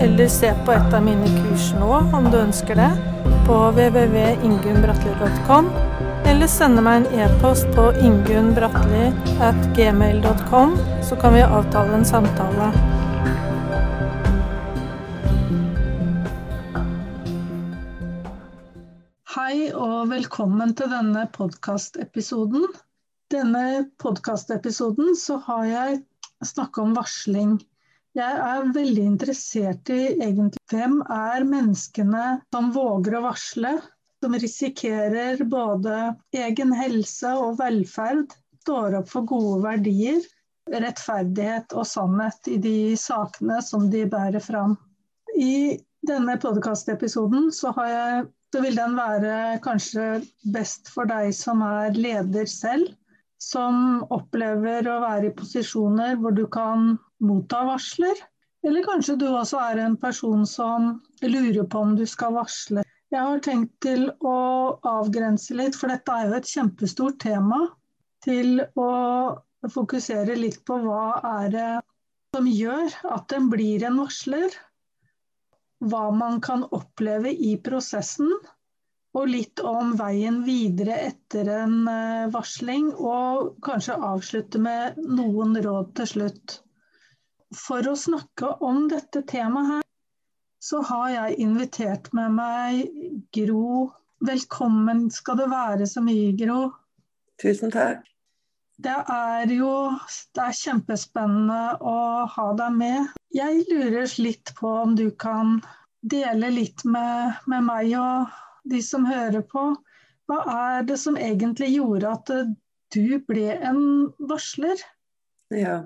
eller se på et av mine kurs nå om du ønsker det, på www.ingunnbratli.com, eller sende meg en e-post på ingunnbratli.gmail.com, så kan vi avtale en samtale. Hei og velkommen til denne podkastepisoden. Denne podkastepisoden så har jeg snakka om varsling. Jeg er veldig interessert i egentlig hvem er menneskene som våger å varsle, som risikerer både egen helse og velferd, står opp for gode verdier, rettferdighet og sannhet i de sakene som de bærer fram. I denne podkastepisoden så, så vil den være kanskje best for deg som er leder selv som opplever å være i posisjoner hvor du kan motta varsler. Eller kanskje du også er en person som lurer på om du skal varsle. Jeg har tenkt til å avgrense litt, for dette er jo et kjempestort tema, til å fokusere litt på hva er det som gjør at en blir en varsler. Hva man kan oppleve i prosessen og litt om veien videre etter en eh, varsling, og kanskje avslutte med noen råd til slutt. For å snakke om dette temaet her, så har jeg invitert med meg Gro. Velkommen skal det være så mye, Gro. Tusen takk. Det er jo det er kjempespennende å ha deg med. Jeg lurer litt på om du kan dele litt med, med meg og de som hører på. Hva er det som egentlig gjorde at du ble en varsler? Ja,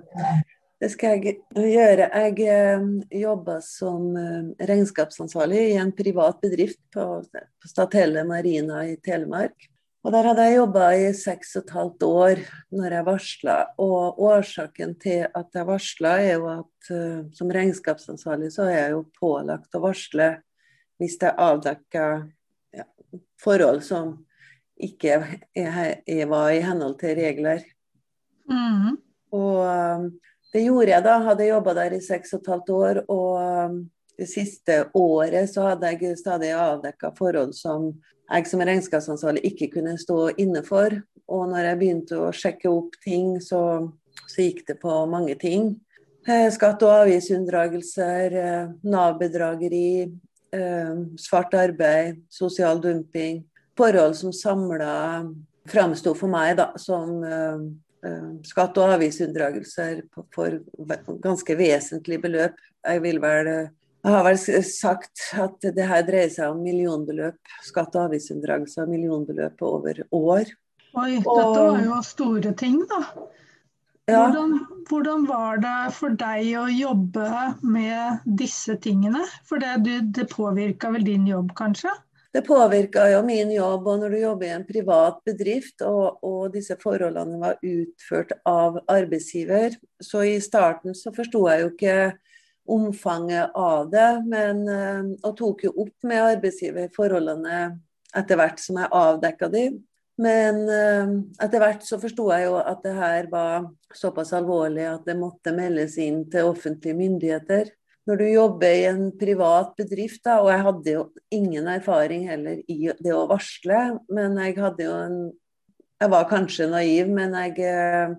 det skal jeg gjøre. Jeg eh, jobba som eh, regnskapsansvarlig i en privat bedrift på, Statelle Marina i Telemark. Og Der hadde jeg jobba i seks og et halvt år når jeg varsla. Og årsaken til at jeg varsla, er jo at uh, som regnskapsansvarlig så er jeg jo pålagt å varsle hvis det er forhold som ikke var i henhold til regler. Mm. Og um, det gjorde jeg da. Hadde jobba der i seks og et halvt år. Og um, det siste året så hadde jeg stadig avdekka forhold som jeg som regnskapsansvarlig ikke kunne stå inne for. Og når jeg begynte å sjekke opp ting, så, så gikk det på mange ting. skatte- skatt- og avgiftsunndragelser, eh, Nav-bedrageri, Eh, svart arbeid, sosial dumping. Forhold som samla framsto for meg da, som uh, skatt- og avgiftsunndragelser for ganske vesentlig beløp. Jeg vil vel jeg har vel sagt at det her dreier seg om millionbeløp. Skatt- og avgiftsunndragelser millionbeløp over år. Oi, dette var jo store ting, da. Ja. Hvordan, hvordan, var det for deg å jobbe med disse tingene? For det, det påvirka vel din jobb, kanskje? Det påvirka jo min jobb. Og når du jobber i en privat bedrift, og, og, disse forholdene var utført av arbeidsgiver, så i starten så forsto jeg jo ikke omfanget av det, men, eh, og tok jo opp med arbeidsgiver forholdene etter hvert som jeg avdekka de. Men uh, etter hvert så forsto jeg jo at det her var såpass alvorlig at det måtte meldes inn til offentlige myndigheter. Når du jobber i en privat bedrift, da, og jeg hadde jo ingen erfaring heller i det å varsle, men jeg hadde jo en Jeg var kanskje naiv, men jeg uh,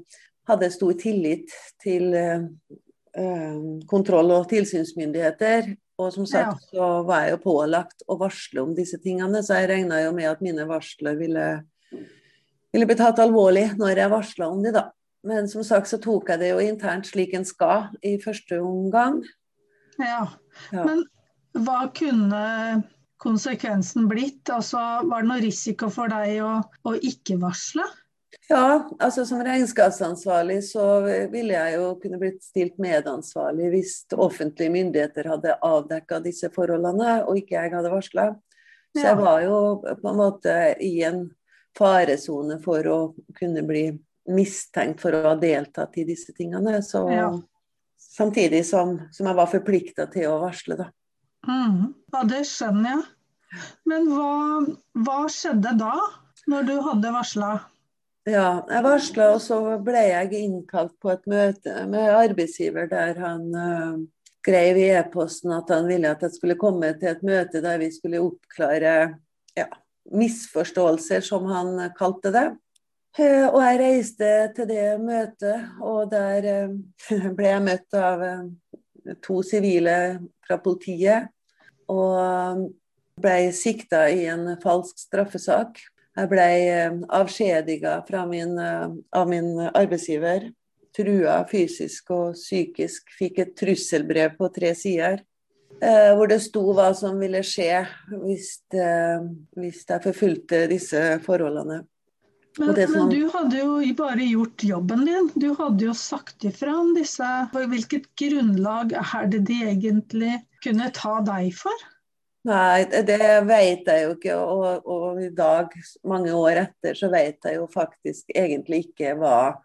hadde stor tillit til uh, kontroll- og tilsynsmyndigheter. Og som sagt så var jeg jo pålagt å varsle om disse tingene, så jeg regna jo med at mine varsler ville ville blitt tatt alvorlig når jeg varsla om det, da. Men som sagt så tok jeg det jo internt slik en skal i første omgang. Ja, ja. Men hva kunne konsekvensen blitt? Altså, var det noe risiko for deg å, å ikke varsle? Ja, altså som regnskapsansvarlig så ville jeg jo kunne blitt stilt medansvarlig hvis offentlige myndigheter hadde avdekka disse forholdene og ikke jeg hadde varsla. Så jeg var jo på en måte i en faresone for å kunne bli mistenkt for å ha deltatt i disse tingene. Så, ja. Samtidig som, som, jeg var forplikta til å varsle, da. Mm, ja, det skjønner jeg. Men hva, hva skjedde da, når du hadde varsla? Ja, jeg varsla, og så ble jeg innkalt på et møte med arbeidsgiver der han uh, skrev i e-posten at han ville at jeg skulle komme til et møte der vi skulle oppklare misforståelser, som han kalte det. Uh, og jeg reiste til det møtet, og der uh, ble jeg møtt av to sivile fra politiet. Og ble sikta i en falsk straffesak. Jeg ble eh, avskjediga eh, av min arbeidsgiver. Trua fysisk og psykisk. Fikk et trusselbrev på tre sider. Eh, hvor det sto hva som ville skje hvis, hvis jeg forfulgte disse forholdene. Men, som... men, du hadde jo bare gjort jobben din. Du hadde jo sagt ifra om disse. Hvilket grunnlag er det de egentlig kunne ta deg for? Nei, det vet jeg jo ikke. Og, og, i dag, mange år etter, så vet jeg jo faktisk egentlig ikke hva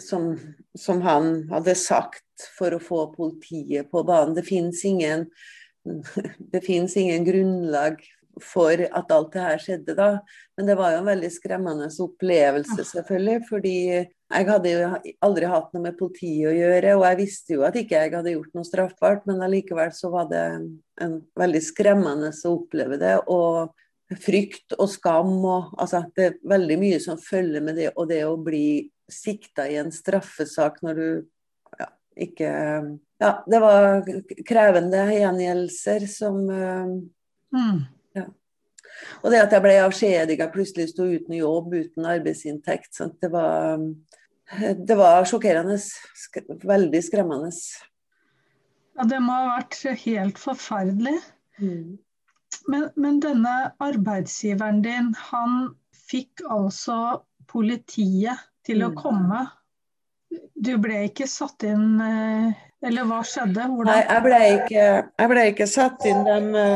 som, som han hadde sagt for å få politiet på banen. Det fins ingen, ingen grunnlag for at alt det her skjedde da. Men det var jo en veldig skremmende opplevelse, selvfølgelig. Fordi jeg hadde jo aldri hatt noe med politiet å gjøre, og jeg visste jo at ikke jeg hadde gjort noe straffbart, men allikevel så var det en veldig skremmende å oppleve det. Og frykt og skam og altså Det er veldig mye som følger med det, og det å bli sikta i en straffesak når du ikke Ja, det var krevende gjengjeldelser som mm. ja. Og det at jeg ble avskjediga, plutselig sto uten jobb, uten arbeidsinntekt. Sant? Det var det var sjokkerende. Sk veldig skremmende. Ja, det må ha vært helt forferdelig. Mm. Men, men, denne arbeidsgiveren din, han fikk altså politiet til mm. å komme. Du ble ikke satt inn eh, Eller hva skjedde? Hvordan? Nei, jeg ble, ikke, jeg ble ikke satt inn. De,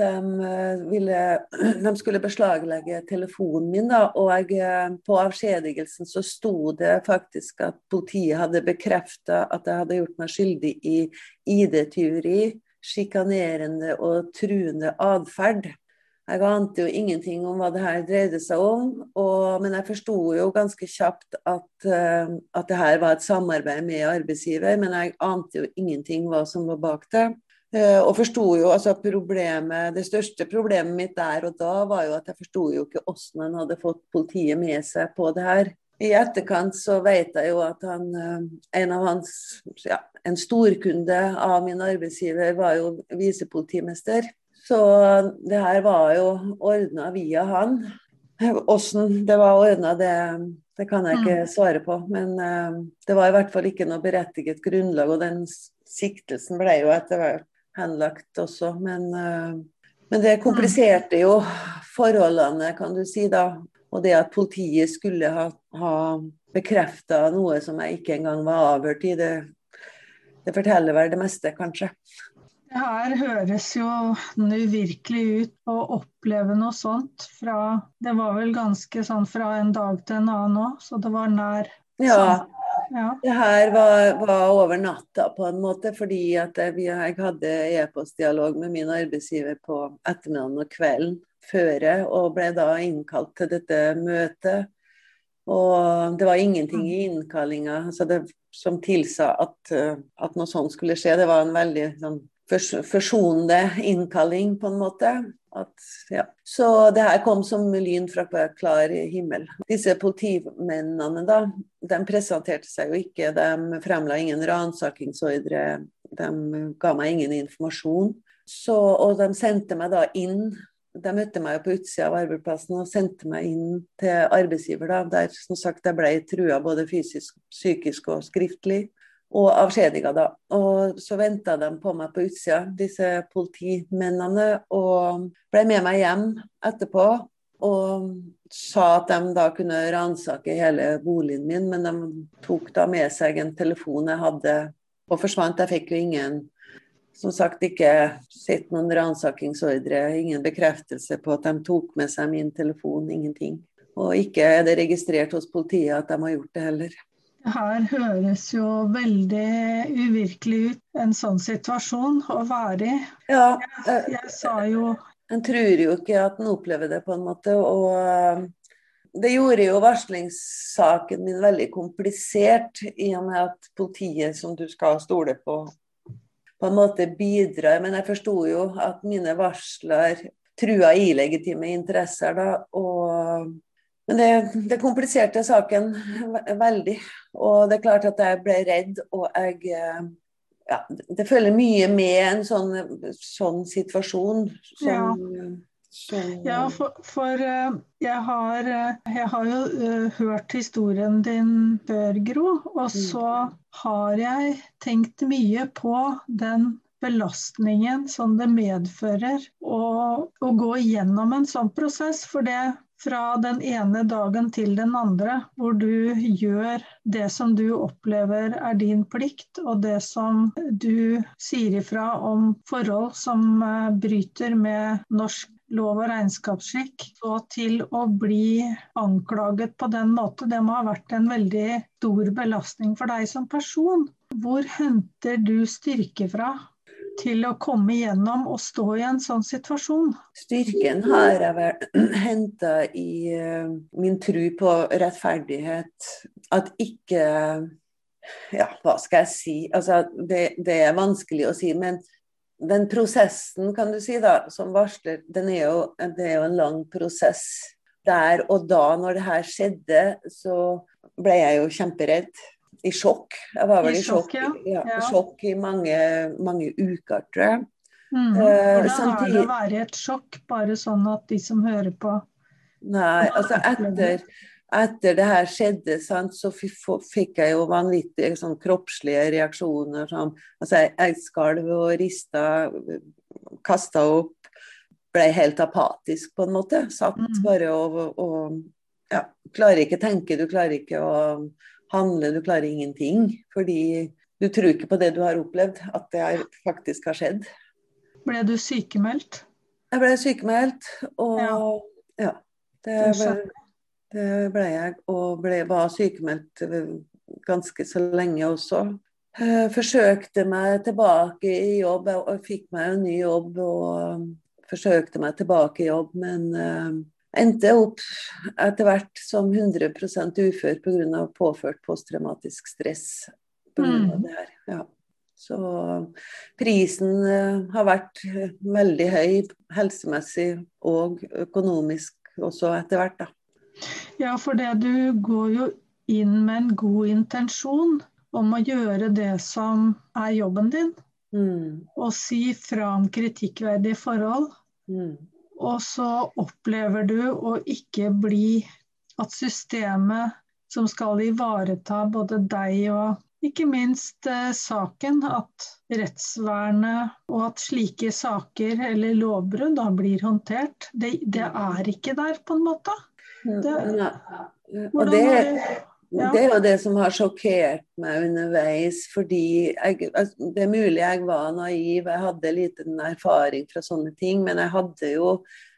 de, eh, ville, de, skulle beslaglegge telefonen min, da, og jeg, eh, på avskjedigelsen så sto det faktisk at politiet hadde bekrefta at jeg hadde gjort meg skyldig i ID-tyveri, sjikanerende og truende atferd. Jeg ante jo ingenting om hva det her dreide seg om, og, men jeg forsto jo ganske kjapt at, uh, at det her var et samarbeid med arbeidsgiver, men jeg ante jo ingenting hva som var bak det. Eh, og forsto jo altså problemet Det største problemet mitt der og da var jo at jeg forsto jo ikke hvordan han hadde fått politiet med seg på det her. I etterkant så vet jeg jo at han, eh, en av hans ja, En storkunde av min arbeidsgiver var jo visepolitimester. Så det her var jo ordna via han. Åssen det var ordna, det, det, kan jeg ikke mm. svare på. Men uh, det var i hvert fall ikke noe berettiget grunnlag, og den siktelsen ble jo etter hvert henlagt også. Men, eh, men, det kompliserte jo forholdene, kan du si, da. Og det at politiet skulle ha, ha bekrefta noe som jeg ikke engang var avhørt i, det, det forteller vel det meste, kanskje. Det her høres jo uvirkelig ut å oppleve noe sånt fra Det var vel ganske sånn fra en dag til en annen òg, så det var nær. Ja, ja. Det her var, var, over natta på en måte, fordi at jeg hadde e-postdialog med min arbeidsgiver på ettermiddagen og kvelden føre, og ble da innkalt til dette møtet. Og det var ingenting i innkallinga som tilsa at, at, noe sånt skulle skje. Det var en veldig sånn, forsonende innkalling, på en måte. At, ja. Så det her kom som lyn fra klar himmel. Disse politimennene da, de presenterte seg jo ikke. De fremla ingen ransakingsordre. De ga meg ingen informasjon. Så, og de sendte meg da inn de møtte meg på utsida av arbeidsplassen og sendte meg inn til arbeidsgiver, da, der som sagt jeg ble trua både fysisk, psykisk og skriftlig og avskjediga, da. Og så venta de på meg på utsida, disse politimennene, og ble med meg hjem etterpå. Og sa at de da kunne ransake hele boligen min, men de tok da med seg en telefon jeg hadde, og forsvant. Jeg fikk jo ingen som sagt ikke sett noen ransakingsordre, ingen bekreftelse på at de tok med seg min telefon, ingenting. Og ikke er det registrert hos politiet at de har gjort det heller. Her høres jo veldig uvirkelig ut, en sånn situasjon å være i. Ja, jeg, jeg sa jo En tror jo ikke at en opplever det, på en måte. Og eh, det gjorde jo varslingssaken min veldig komplisert, i og med at politiet, som du skal stole på, på en måte bidrar. Men jeg forsto jo at mine varsler trua illegitime interesser, da. Og men det, det, kompliserte saken veldig. Og det er klart at jeg ble redd, og jeg eh, ja, Det følger mye med en sånn, sånn situasjon. Som, ja. Som, ja, for, for eh, jeg, har, eh, jeg, har, jo hørt historien din før, Gro. Og mm. så har jeg tenkt mye på den belastningen som det medfører å, å gå gjennom en sånn prosess. For det fra den ene dagen til den andre, hvor du gjør det som du opplever er din plikt, og det som du sier ifra om forhold som eh, bryter med norsk lov og regnskapsskikk, og til å bli anklaget på den måte, det må ha vært en veldig stor belastning for deg som person. Hvor henter du styrke fra til å komme igjennom og stå i en sånn situasjon? Styrken har jeg vel henta i uh, min tro på rettferdighet. At ikke Ja, hva skal jeg si? Altså, det, det, er vanskelig å si. Men den prosessen, kan du si, da, som varsler, er jo, det er jo en lang prosess. Der og da, når det her skjedde, så ble jeg jo kjemperedd i sjokk. Jeg var vel i, i sjokk, ja. Ja, ja. sjokk i mange, mange, uker, tror jeg. Mm. Hvordan uh, er det å være i et sjokk, bare sånn at de som hører på Nei, altså etter, etter det her skjedde, sant, så fikk jeg jo vanvittige sånn, kroppslige reaksjoner. Som, altså jeg, jeg skalv og rista, kasta opp. Ble helt apatisk, på en måte. Satt mm. bare og, og ja, klarer ikke tenke, du klarer ikke å handle, du klarer ingenting. Fordi du tror ikke på det du har opplevd, at det er, faktisk har skjedd. Ble du sykemeldt? Jeg ble sykemeldt, og ja, ja det, ble, det, ble, jeg. Og ble, var sykemeldt ganske så lenge også. Jeg forsøkte meg tilbake i jobb, og fikk meg en ny jobb. og forsøkte meg tilbake i jobb, men endte opp etter hvert som 100 ufør pga. På påført posttraumatisk stress. På grunn av mm. det her. Ja. Så prisen eh, har vært veldig høy helsemessig og økonomisk også etter hvert, da. Ja, for det du går jo inn med en god intensjon om å gjøre det som er jobben din. Mm. Og si fra om kritikkverdige forhold. Mm. Og så opplever du å ikke bli at systemet som skal ivareta både deg og ikke minst eh, saken, at rettsvernet og at slike saker eller lovbrudd da blir håndtert, det, det, er ikke der, på en måte. Det, hvordan, det, ja. det er jo det som har sjokkert meg underveis, fordi jeg, altså, Det er mulig jeg var naiv, jeg hadde liten erfaring fra sånne ting, men jeg hadde jo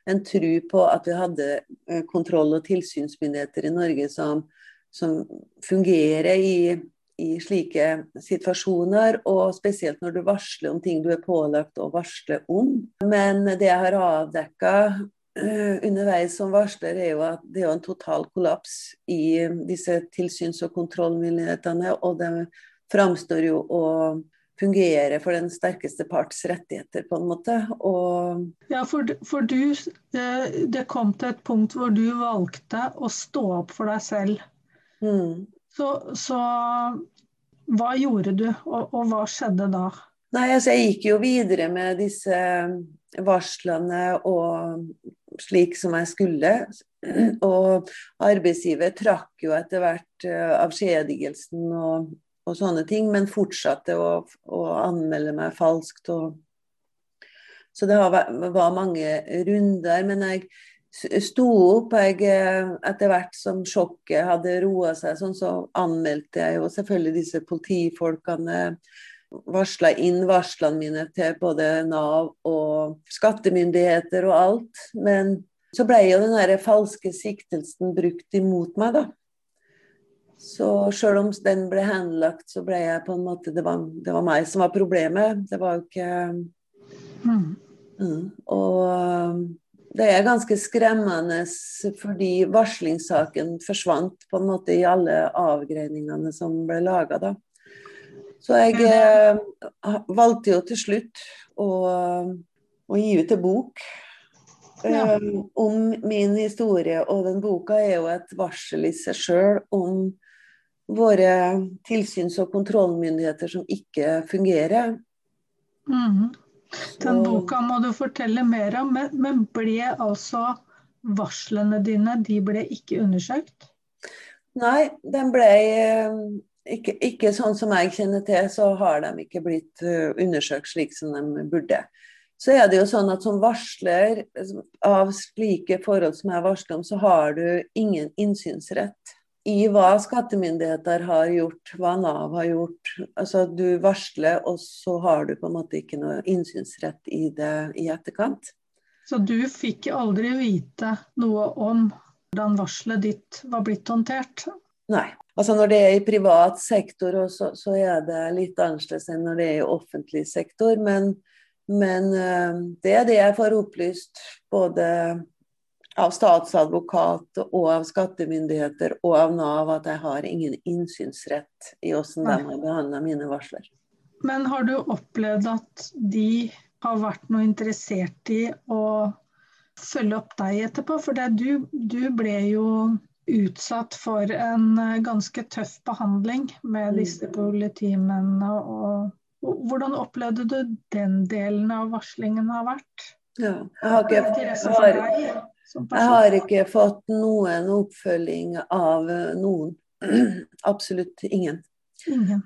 en tro på at vi hadde eh, kontroll- og tilsynsmyndigheter i Norge som, som fungerer i, i, slike situasjoner, og spesielt når du varsler om ting du er pålagt å varsle om. Men det jeg har avdekka underveis som varsler, er jo at det er en total kollaps i disse tilsyns- og kontrollmyndighetene, og det framstår jo å fungere for den sterkeste parts rettigheter, på en måte. Og ja, for, for du det, det, kom til et punkt hvor du valgte å stå opp for deg selv. Mm. Så, så, hva gjorde du, og, og, hva skjedde da? Nei, altså Jeg gikk jo videre med disse varslene og slik som jeg skulle. Og arbeidsgiver trakk jo etter hvert uh, avskjedigelsen og og sånne ting, men fortsatte å, å anmelde meg falskt. Og, så det var mange runder. Men jeg sto opp. Jeg, etter hvert som sjokket hadde roa seg, sånn, så anmeldte jeg jo selvfølgelig disse politifolkene. Varsla inn varslene mine til både Nav og skattemyndigheter og alt. Men så ble jo den der falske siktelsen brukt imot meg, da. Så sjøl om den ble henlagt, så ble jeg på en måte Det var, det var meg som var problemet. Det var jo ikke mm. Mm. Og det er ganske skremmende fordi varslingssaken forsvant på en måte i alle avgreiningene som ble laga da. Så jeg eh, valgte jo til slutt å, å gi ut en bok ja. um, om min historie. Og den boka er jo et varsel i seg sjøl om våre tilsyns- og kontrollmyndigheter som ikke fungerer. Mm. Den boka må du fortelle mer om, men ble altså varslene dine de ble ikke undersøkt? Nei, den ble eh, ikke, ikke, sånn som jeg kjenner til, så har de ikke blitt eh, undersøkt slik som de burde. Så er det jo sånn at som varsler av slike forhold som jeg varsler om, så har du ingen innsynsrett i hva skattemyndigheter har gjort, hva Nav har gjort. Altså Du varsler, og så har du på en måte ikke noe innsynsrett i det i etterkant. Så du fikk aldri vite noe om hvordan varselet ditt var blitt håndtert? Nei. Altså Når det er i privat sektor, så, så er det litt annerledes enn når det er i offentlig sektor. Men, men eh, det er det jeg får opplyst både av statsadvokat og av skattemyndigheter og av Nav at jeg har ingen innsynsrett i hvordan de har behandla mine varsler. Men har du opplevd at de har vært noe interessert i å følge opp deg etterpå? For du, du, ble jo utsatt for en ganske tøff behandling med mm. disse politimennene. Og, hvordan opplevde du den delen av varslingen har vært? Ja, jeg har ikke, jeg har, jeg har ikke fått noen oppfølging av eh, noen. Absolutt ingen. Ingen.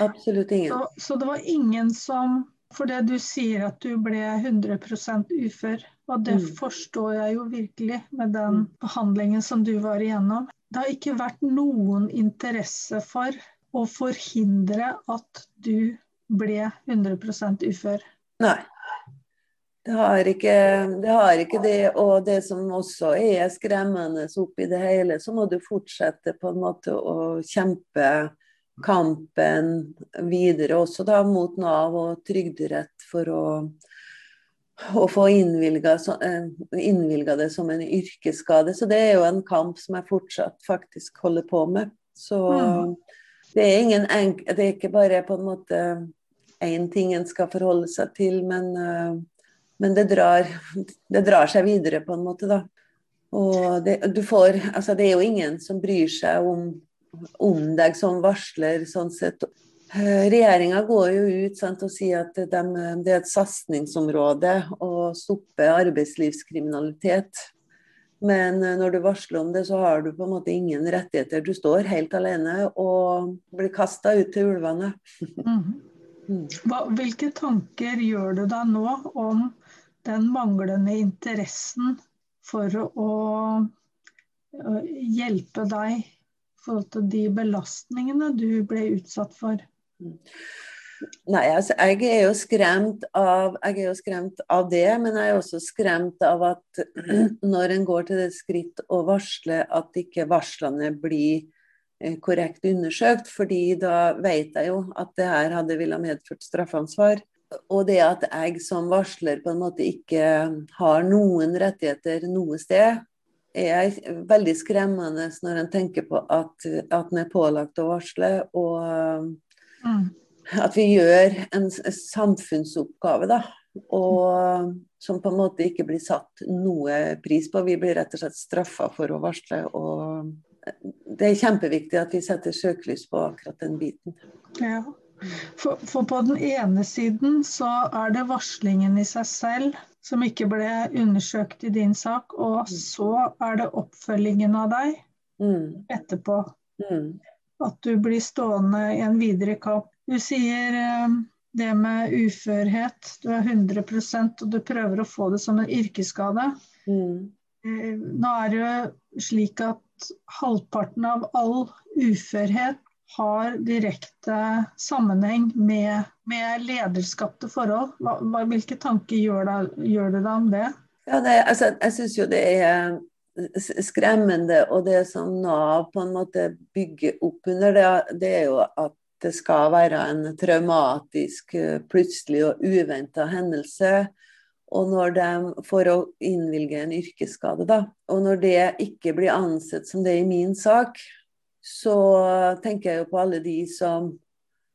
Absolutt ingen. Så, så, det var ingen som For det du sier at du ble 100% ufør, og det mm. forstår jeg jo virkelig med den mm. behandlingen som du var igjennom. Det har ikke vært noen interesse for å forhindre at du ble 100% ufør. Nei. Det har, ikke, det har ikke det. Og det som også er skremmende oppi det hele, så må du fortsette på en måte å kjempe kampen videre også da mot Nav og Trygderett for å, å få innvilga, innvilga det som en yrkesskade. Så det er jo en kamp som jeg fortsatt faktisk holder på med. Så mm. det, er ingen enk, det er ikke bare på en måte én ting en skal forholde seg til, men uh, men det drar, det drar, seg videre, på en måte, da. Og det, du får Altså, det er jo ingen som bryr seg om, om deg som varsler, sånn sett. Eh, Regjeringa går jo ut sant, og sier at de, det er et satsingsområde å stoppe arbeidslivskriminalitet. Men eh, når du varsler om det, så har du på en måte ingen rettigheter. Du står helt alene og blir kasta ut til ulvene. Mhm. Mm. Hva, hvilke tanker gjør du deg nå om den manglende interessen for å hjelpe deg i forhold til de belastningene du ble utsatt for? Nei, altså, jeg er jo skremt av, jeg er jo skremt av det, men jeg er også skremt av at når en går til det skritt å varsle at ikke varslene blir eh, korrekt undersøkt, fordi da vet jeg jo at det her hadde ville medført straffansvar. Og det at jeg som varsler på en måte ikke har noen rettigheter noe sted, er veldig skremmende når en tenker på at, at en er pålagt å varsle, og mm. at vi gjør en samfunnsoppgave, da. Og som på en måte ikke blir satt noe pris på. Vi blir rett og slett straffa for å varsle. Og det er kjempeviktig at vi setter søkelys på akkurat den biten. Ja. For, for, på den ene siden så er det varslingen i seg selv som ikke ble undersøkt i din sak, og mm. så er det oppfølgingen av deg mm. etterpå. Mm. At du blir stående i en videre kamp. Du sier eh, det med uførhet, du er 100% og du prøver å få det som en yrkesskade. Mm. Eh, nå er det jo slik at halvparten av all uførhet har direkte sammenheng med, med lederskapte forhold. Hva, hvilke tanker gjør, det, gjør du deg om det? Ja, det, altså, jeg syns jo det er skremmende, og det som Nav på en måte bygger opp under, det, det er jo at det skal være en traumatisk, plutselig og uventa hendelse. Og når de får å innvilge en yrkesskade, da, og når det ikke blir ansett som det i min sak, så tenker jeg jo på alle de som,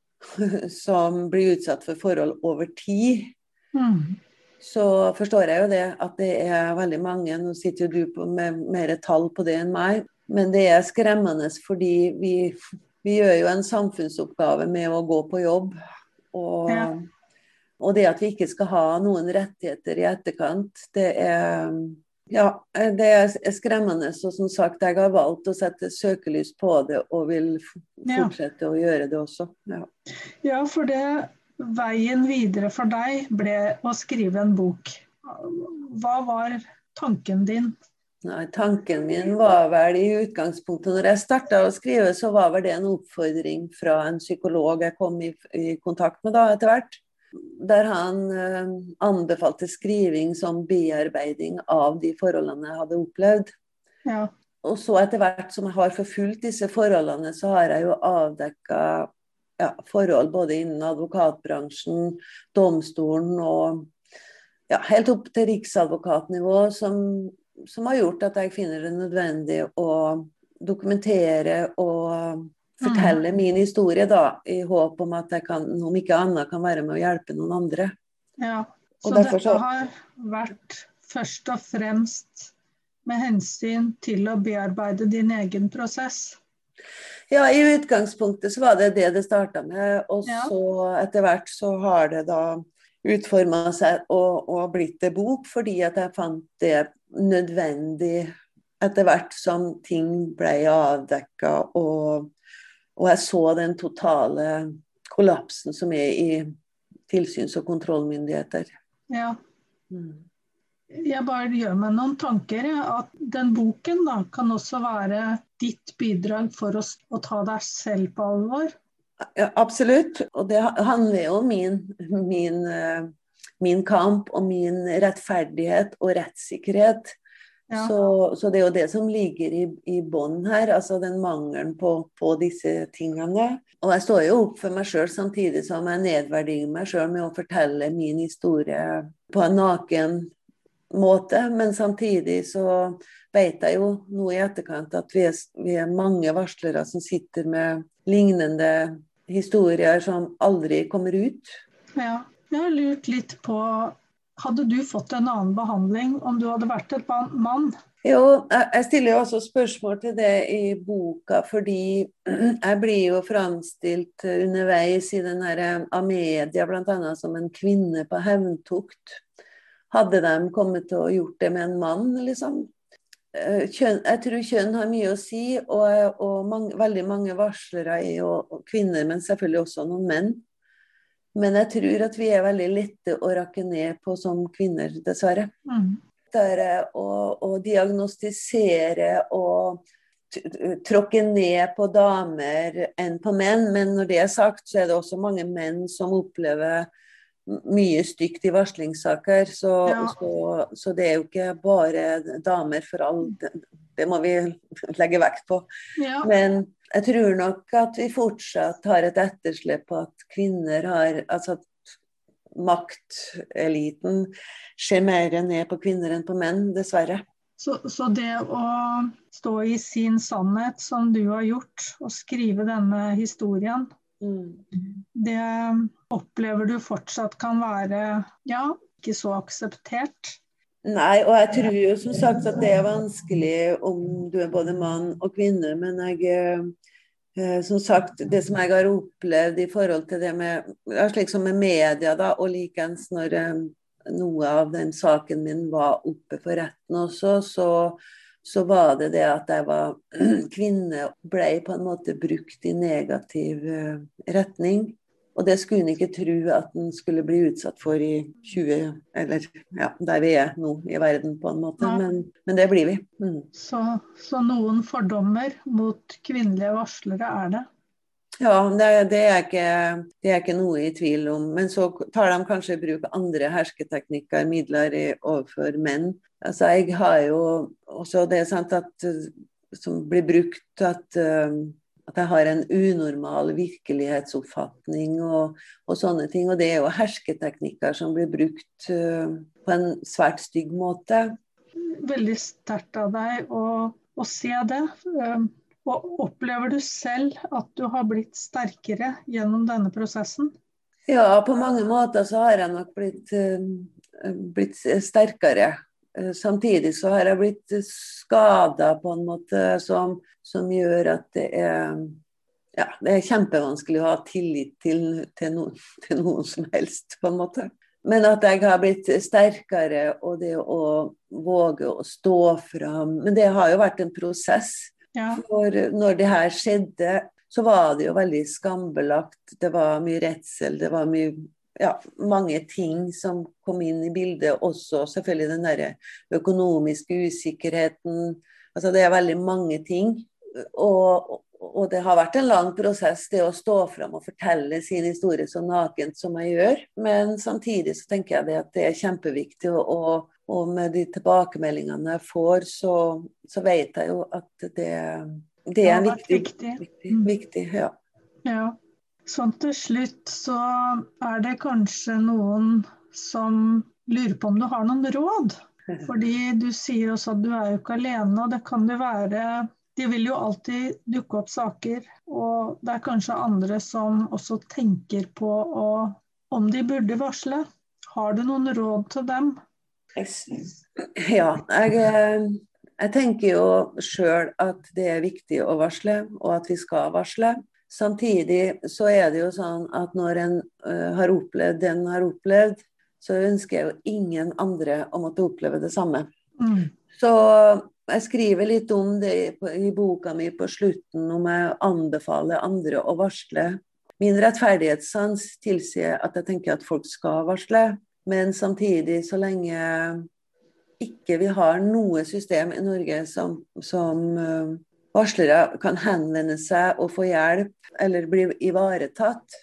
som blir utsatt for forhold over tid. Mm. Så forstår jeg jo det at det er veldig mange. Nå sitter jo du på med mer tall på det enn meg. Men det er skremmende fordi vi, vi gjør jo en samfunnsoppgave med å gå på jobb. Og, ja. og det at vi ikke skal ha noen rettigheter i etterkant, det er ja, det er skremmende. Og som sagt, jeg har valgt å sette søkelys på det, og vil fortsette ja. å gjøre det også. Ja. ja, for det veien videre for deg ble å skrive en bok. Hva var tanken din? Nei, Tanken min var vel i utgangspunktet Når jeg starta å skrive, så var vel det en oppfordring fra en psykolog jeg kom i, i kontakt med da etter hvert der han eh, anbefalte skriving som bearbeiding av de forholdene jeg hadde opplevd. Ja. Og så etter hvert som jeg har forfulgt disse forholdene, så har jeg jo avdekka ja, forhold både innen advokatbransjen, domstolen og ja, helt opp til riksadvokatnivå som, som har gjort at jeg finner det nødvendig å dokumentere og fortelle mm. min historie, da, i håp om at jeg kan, om ikke annet kan være med å hjelpe noen andre. Ja, Så dette så... har vært først og fremst med hensyn til å bearbeide din egen prosess? Ja, i utgangspunktet så var det det det starta med. Og så etter hvert så har det da utforma seg og, og blitt en bok, fordi at jeg fant det nødvendig etter hvert som ting ble avdekka og og jeg så den totale kollapsen som er i tilsyns- og kontrollmyndigheter. Ja. Mm. Jeg bare gjør meg noen tanker. At den boken da, kan også være ditt bidrag for å, å ta deg selv på alvor? Ja, absolutt. Og det handler jo om min, min, eh, min kamp og min rettferdighet og rettssikkerhet. Ja. Så, så, det er jo det som ligger i, i bånn her, altså den mangelen på, på, disse tingene. Og jeg står jo opp for meg sjøl samtidig som jeg nedverdiger meg sjøl med å fortelle min historie på en naken måte. Men samtidig så vet jeg jo nå i etterkant at vi er, vi er mange varslere som sitter med lignende historier som aldri kommer ut. Ja, jeg har lurt litt på hadde du fått en annen behandling om du hadde vært et mann? Jo, jeg stiller jo også spørsmål til det i boka, fordi jeg blir jo framstilt underveis i den her Amedia av media bl.a. som en kvinne på hevntukt. Hadde de kommet til å gjort det med en mann, liksom? Eh, kjønn, jeg tror kjønn har mye å si, og, og mange, veldig mange varslere er jo kvinner, men selvfølgelig også noen menn. Men jeg tror at vi er veldig lette å rakke ned på som kvinner, dessverre. Mm. Å, å diagnostisere og tråkke ned på damer enn på menn. Men når det er sagt, så er det også mange menn som opplever mye stygt i varslingssaker. Så, ja. så, så, det er jo ikke bare damer for all Det må vi legge vekt på. Ja. Men jeg tror nok at vi fortsatt har et etterslep på at kvinner har Altså at makteliten ser mer ned på kvinner enn på menn, dessverre. Så, så, det å stå i sin sannhet, som du har gjort, og skrive denne historien. Det opplever du fortsatt kan være ja, ikke så akseptert? Nei, og jeg tror jo som sagt at det er vanskelig om du er både mann og kvinne, men jeg eh, som sagt, det som jeg har opplevd i forhold til det med slik som med media, da, og likeens når eh, noe av den saken min var oppe for retten også, så, så var det det at jeg var kvinne, ble på en måte brukt i negativ eh, retning. Og det skulle en ikke tro at en skulle bli utsatt for i 20 Eller ja, der vi er nå i verden, på en måte. Ja. Men, men, det blir vi. Mm. Så, så, noen fordommer mot kvinnelige varslere er det? Ja, det, det, er ikke, det, er ikke, noe i tvil om. Men så tar de kanskje i bruk andre hersketeknikker, midler overfor menn. Altså, jeg har jo også det sant at som blir brukt at, at jeg har en unormal virkelighetsoppfatning og, og, sånne ting. Og det er jo hersketeknikker som blir brukt på en svært stygg måte. Veldig sterkt av deg å, å se det. Og opplever du selv at du har blitt sterkere gjennom denne prosessen? Ja, på mange måter så har jeg nok blitt, blitt sterkere. Eh, samtidig så har jeg blitt skada på en måte som, som, gjør at det er ja, det er kjempevanskelig å ha tillit til, til, noen, til, noen som helst, på en måte. Men at jeg har blitt sterkere, og det å våge å stå fram Men det har jo vært en prosess. Ja. For når det her skjedde, så var det jo veldig skambelagt. Det var mye redsel, det var mye ja, mange ting som kom inn i bildet. Også selvfølgelig den der økonomiske usikkerheten. Altså det er veldig mange ting. Og, og, det har vært en lang prosess, det å stå fram og fortelle sin historie så nakent som jeg gjør. Men samtidig så tenker jeg det at det er kjempeviktig. Og, og med de tilbakemeldingene jeg får, så, så vet jeg jo at det, det er viktig. viktig. viktig, viktig ja. ja. Sånn til slutt så er det kanskje noen som lurer på om du har noen råd. Fordi du sier også at du er jo ikke alene, og det kan jo være De vil jo alltid dukke opp saker, og det er kanskje andre som også tenker på å, om de burde varsle. Har du noen råd til dem? Ja, jeg, eh, jeg tenker jo sjøl at det er viktig å varsle, og at vi skal varsle. Samtidig så er det jo sånn at når en uh, har opplevd det en har opplevd, så ønsker jeg jo ingen andre å måtte oppleve det samme. Mm. Så jeg skriver litt om det i, i boka mi på slutten, om jeg anbefaler andre å varsle. Min rettferdighetssans tilsier at jeg tenker at folk skal varsle, men samtidig, så lenge ikke vi har noe system i Norge som, som uh, varslere kan henvende seg og få hjelp eller bli ivaretatt,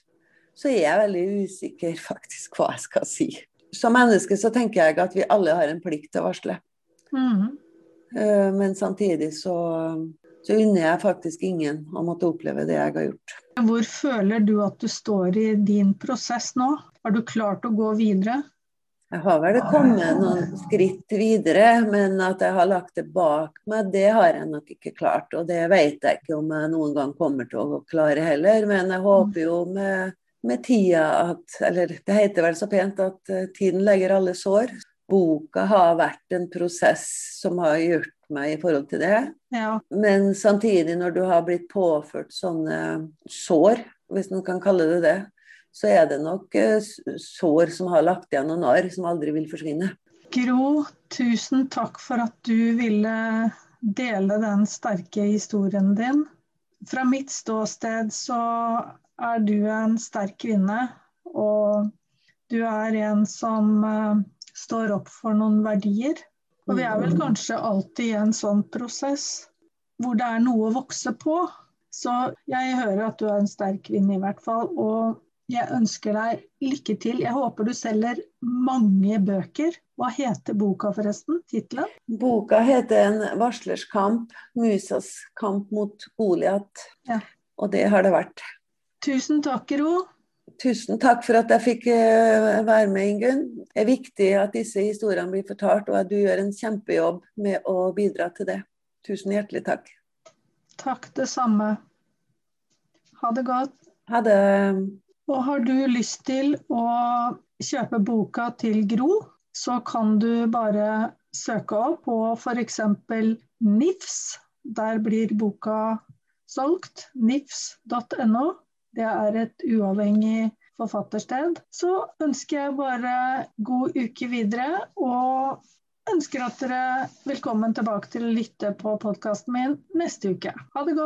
så er jeg veldig usikker faktisk hva jeg skal si. Som menneske så tenker jeg at vi alle har en plikt til å varsle. Mm. Men samtidig så, så unner jeg faktisk ingen å måtte oppleve det jeg har gjort. Hvor føler du at du står i din prosess nå? Har du klart å gå videre? Jeg har vel kommet noen skritt videre, men at jeg har lagt det bak meg, det har jeg nok ikke klart. Og det vet jeg ikke om jeg noen gang kommer til å klare heller. Men jeg håper jo med, med tida at Eller det heter vel så pent at uh, tiden legger alle sår. Boka har vært en prosess som har gjort meg i forhold til det. Ja. Men samtidig, når du har blitt påført sånne sår, hvis man kan kalle det det, så er det nok eh, sår som har lagt igjen noen arr som aldri vil forsvinne. Gro, tusen takk for at du ville dele den sterke historien din. Fra mitt ståsted så er du en sterk kvinne, og du er en som uh, står opp for noen verdier. Og vi er vel kanskje alltid i en sånn prosess hvor det er noe å vokse på. Så jeg hører at du er en sterk kvinne i hvert fall. Og jeg ønsker deg lykke til. Jeg håper du selger mange bøker. Hva heter boka forresten? Tittelen? Boka heter 'En varslers kamp'. Musas kamp mot Goliat. Ja. Og det har det vært. Tusen takk, Ro. Tusen takk for at jeg fikk eh, være med, Ingunn. Det er viktig at disse historiene blir fortalt, og at du gjør en kjempejobb med å bidra til det. Tusen hjertelig takk. Takk, det samme. Ha det godt. Ha det. Og har du lyst til å kjøpe boka til Gro, så kan du bare søke opp på f.eks. NIFS. Der blir boka solgt. NIFS.no. Det er et uavhengig forfattersted. Så ønsker jeg bare god uke videre, og ønsker at dere er velkommen tilbake til å lytte på podkasten min neste uke. Ha det godt.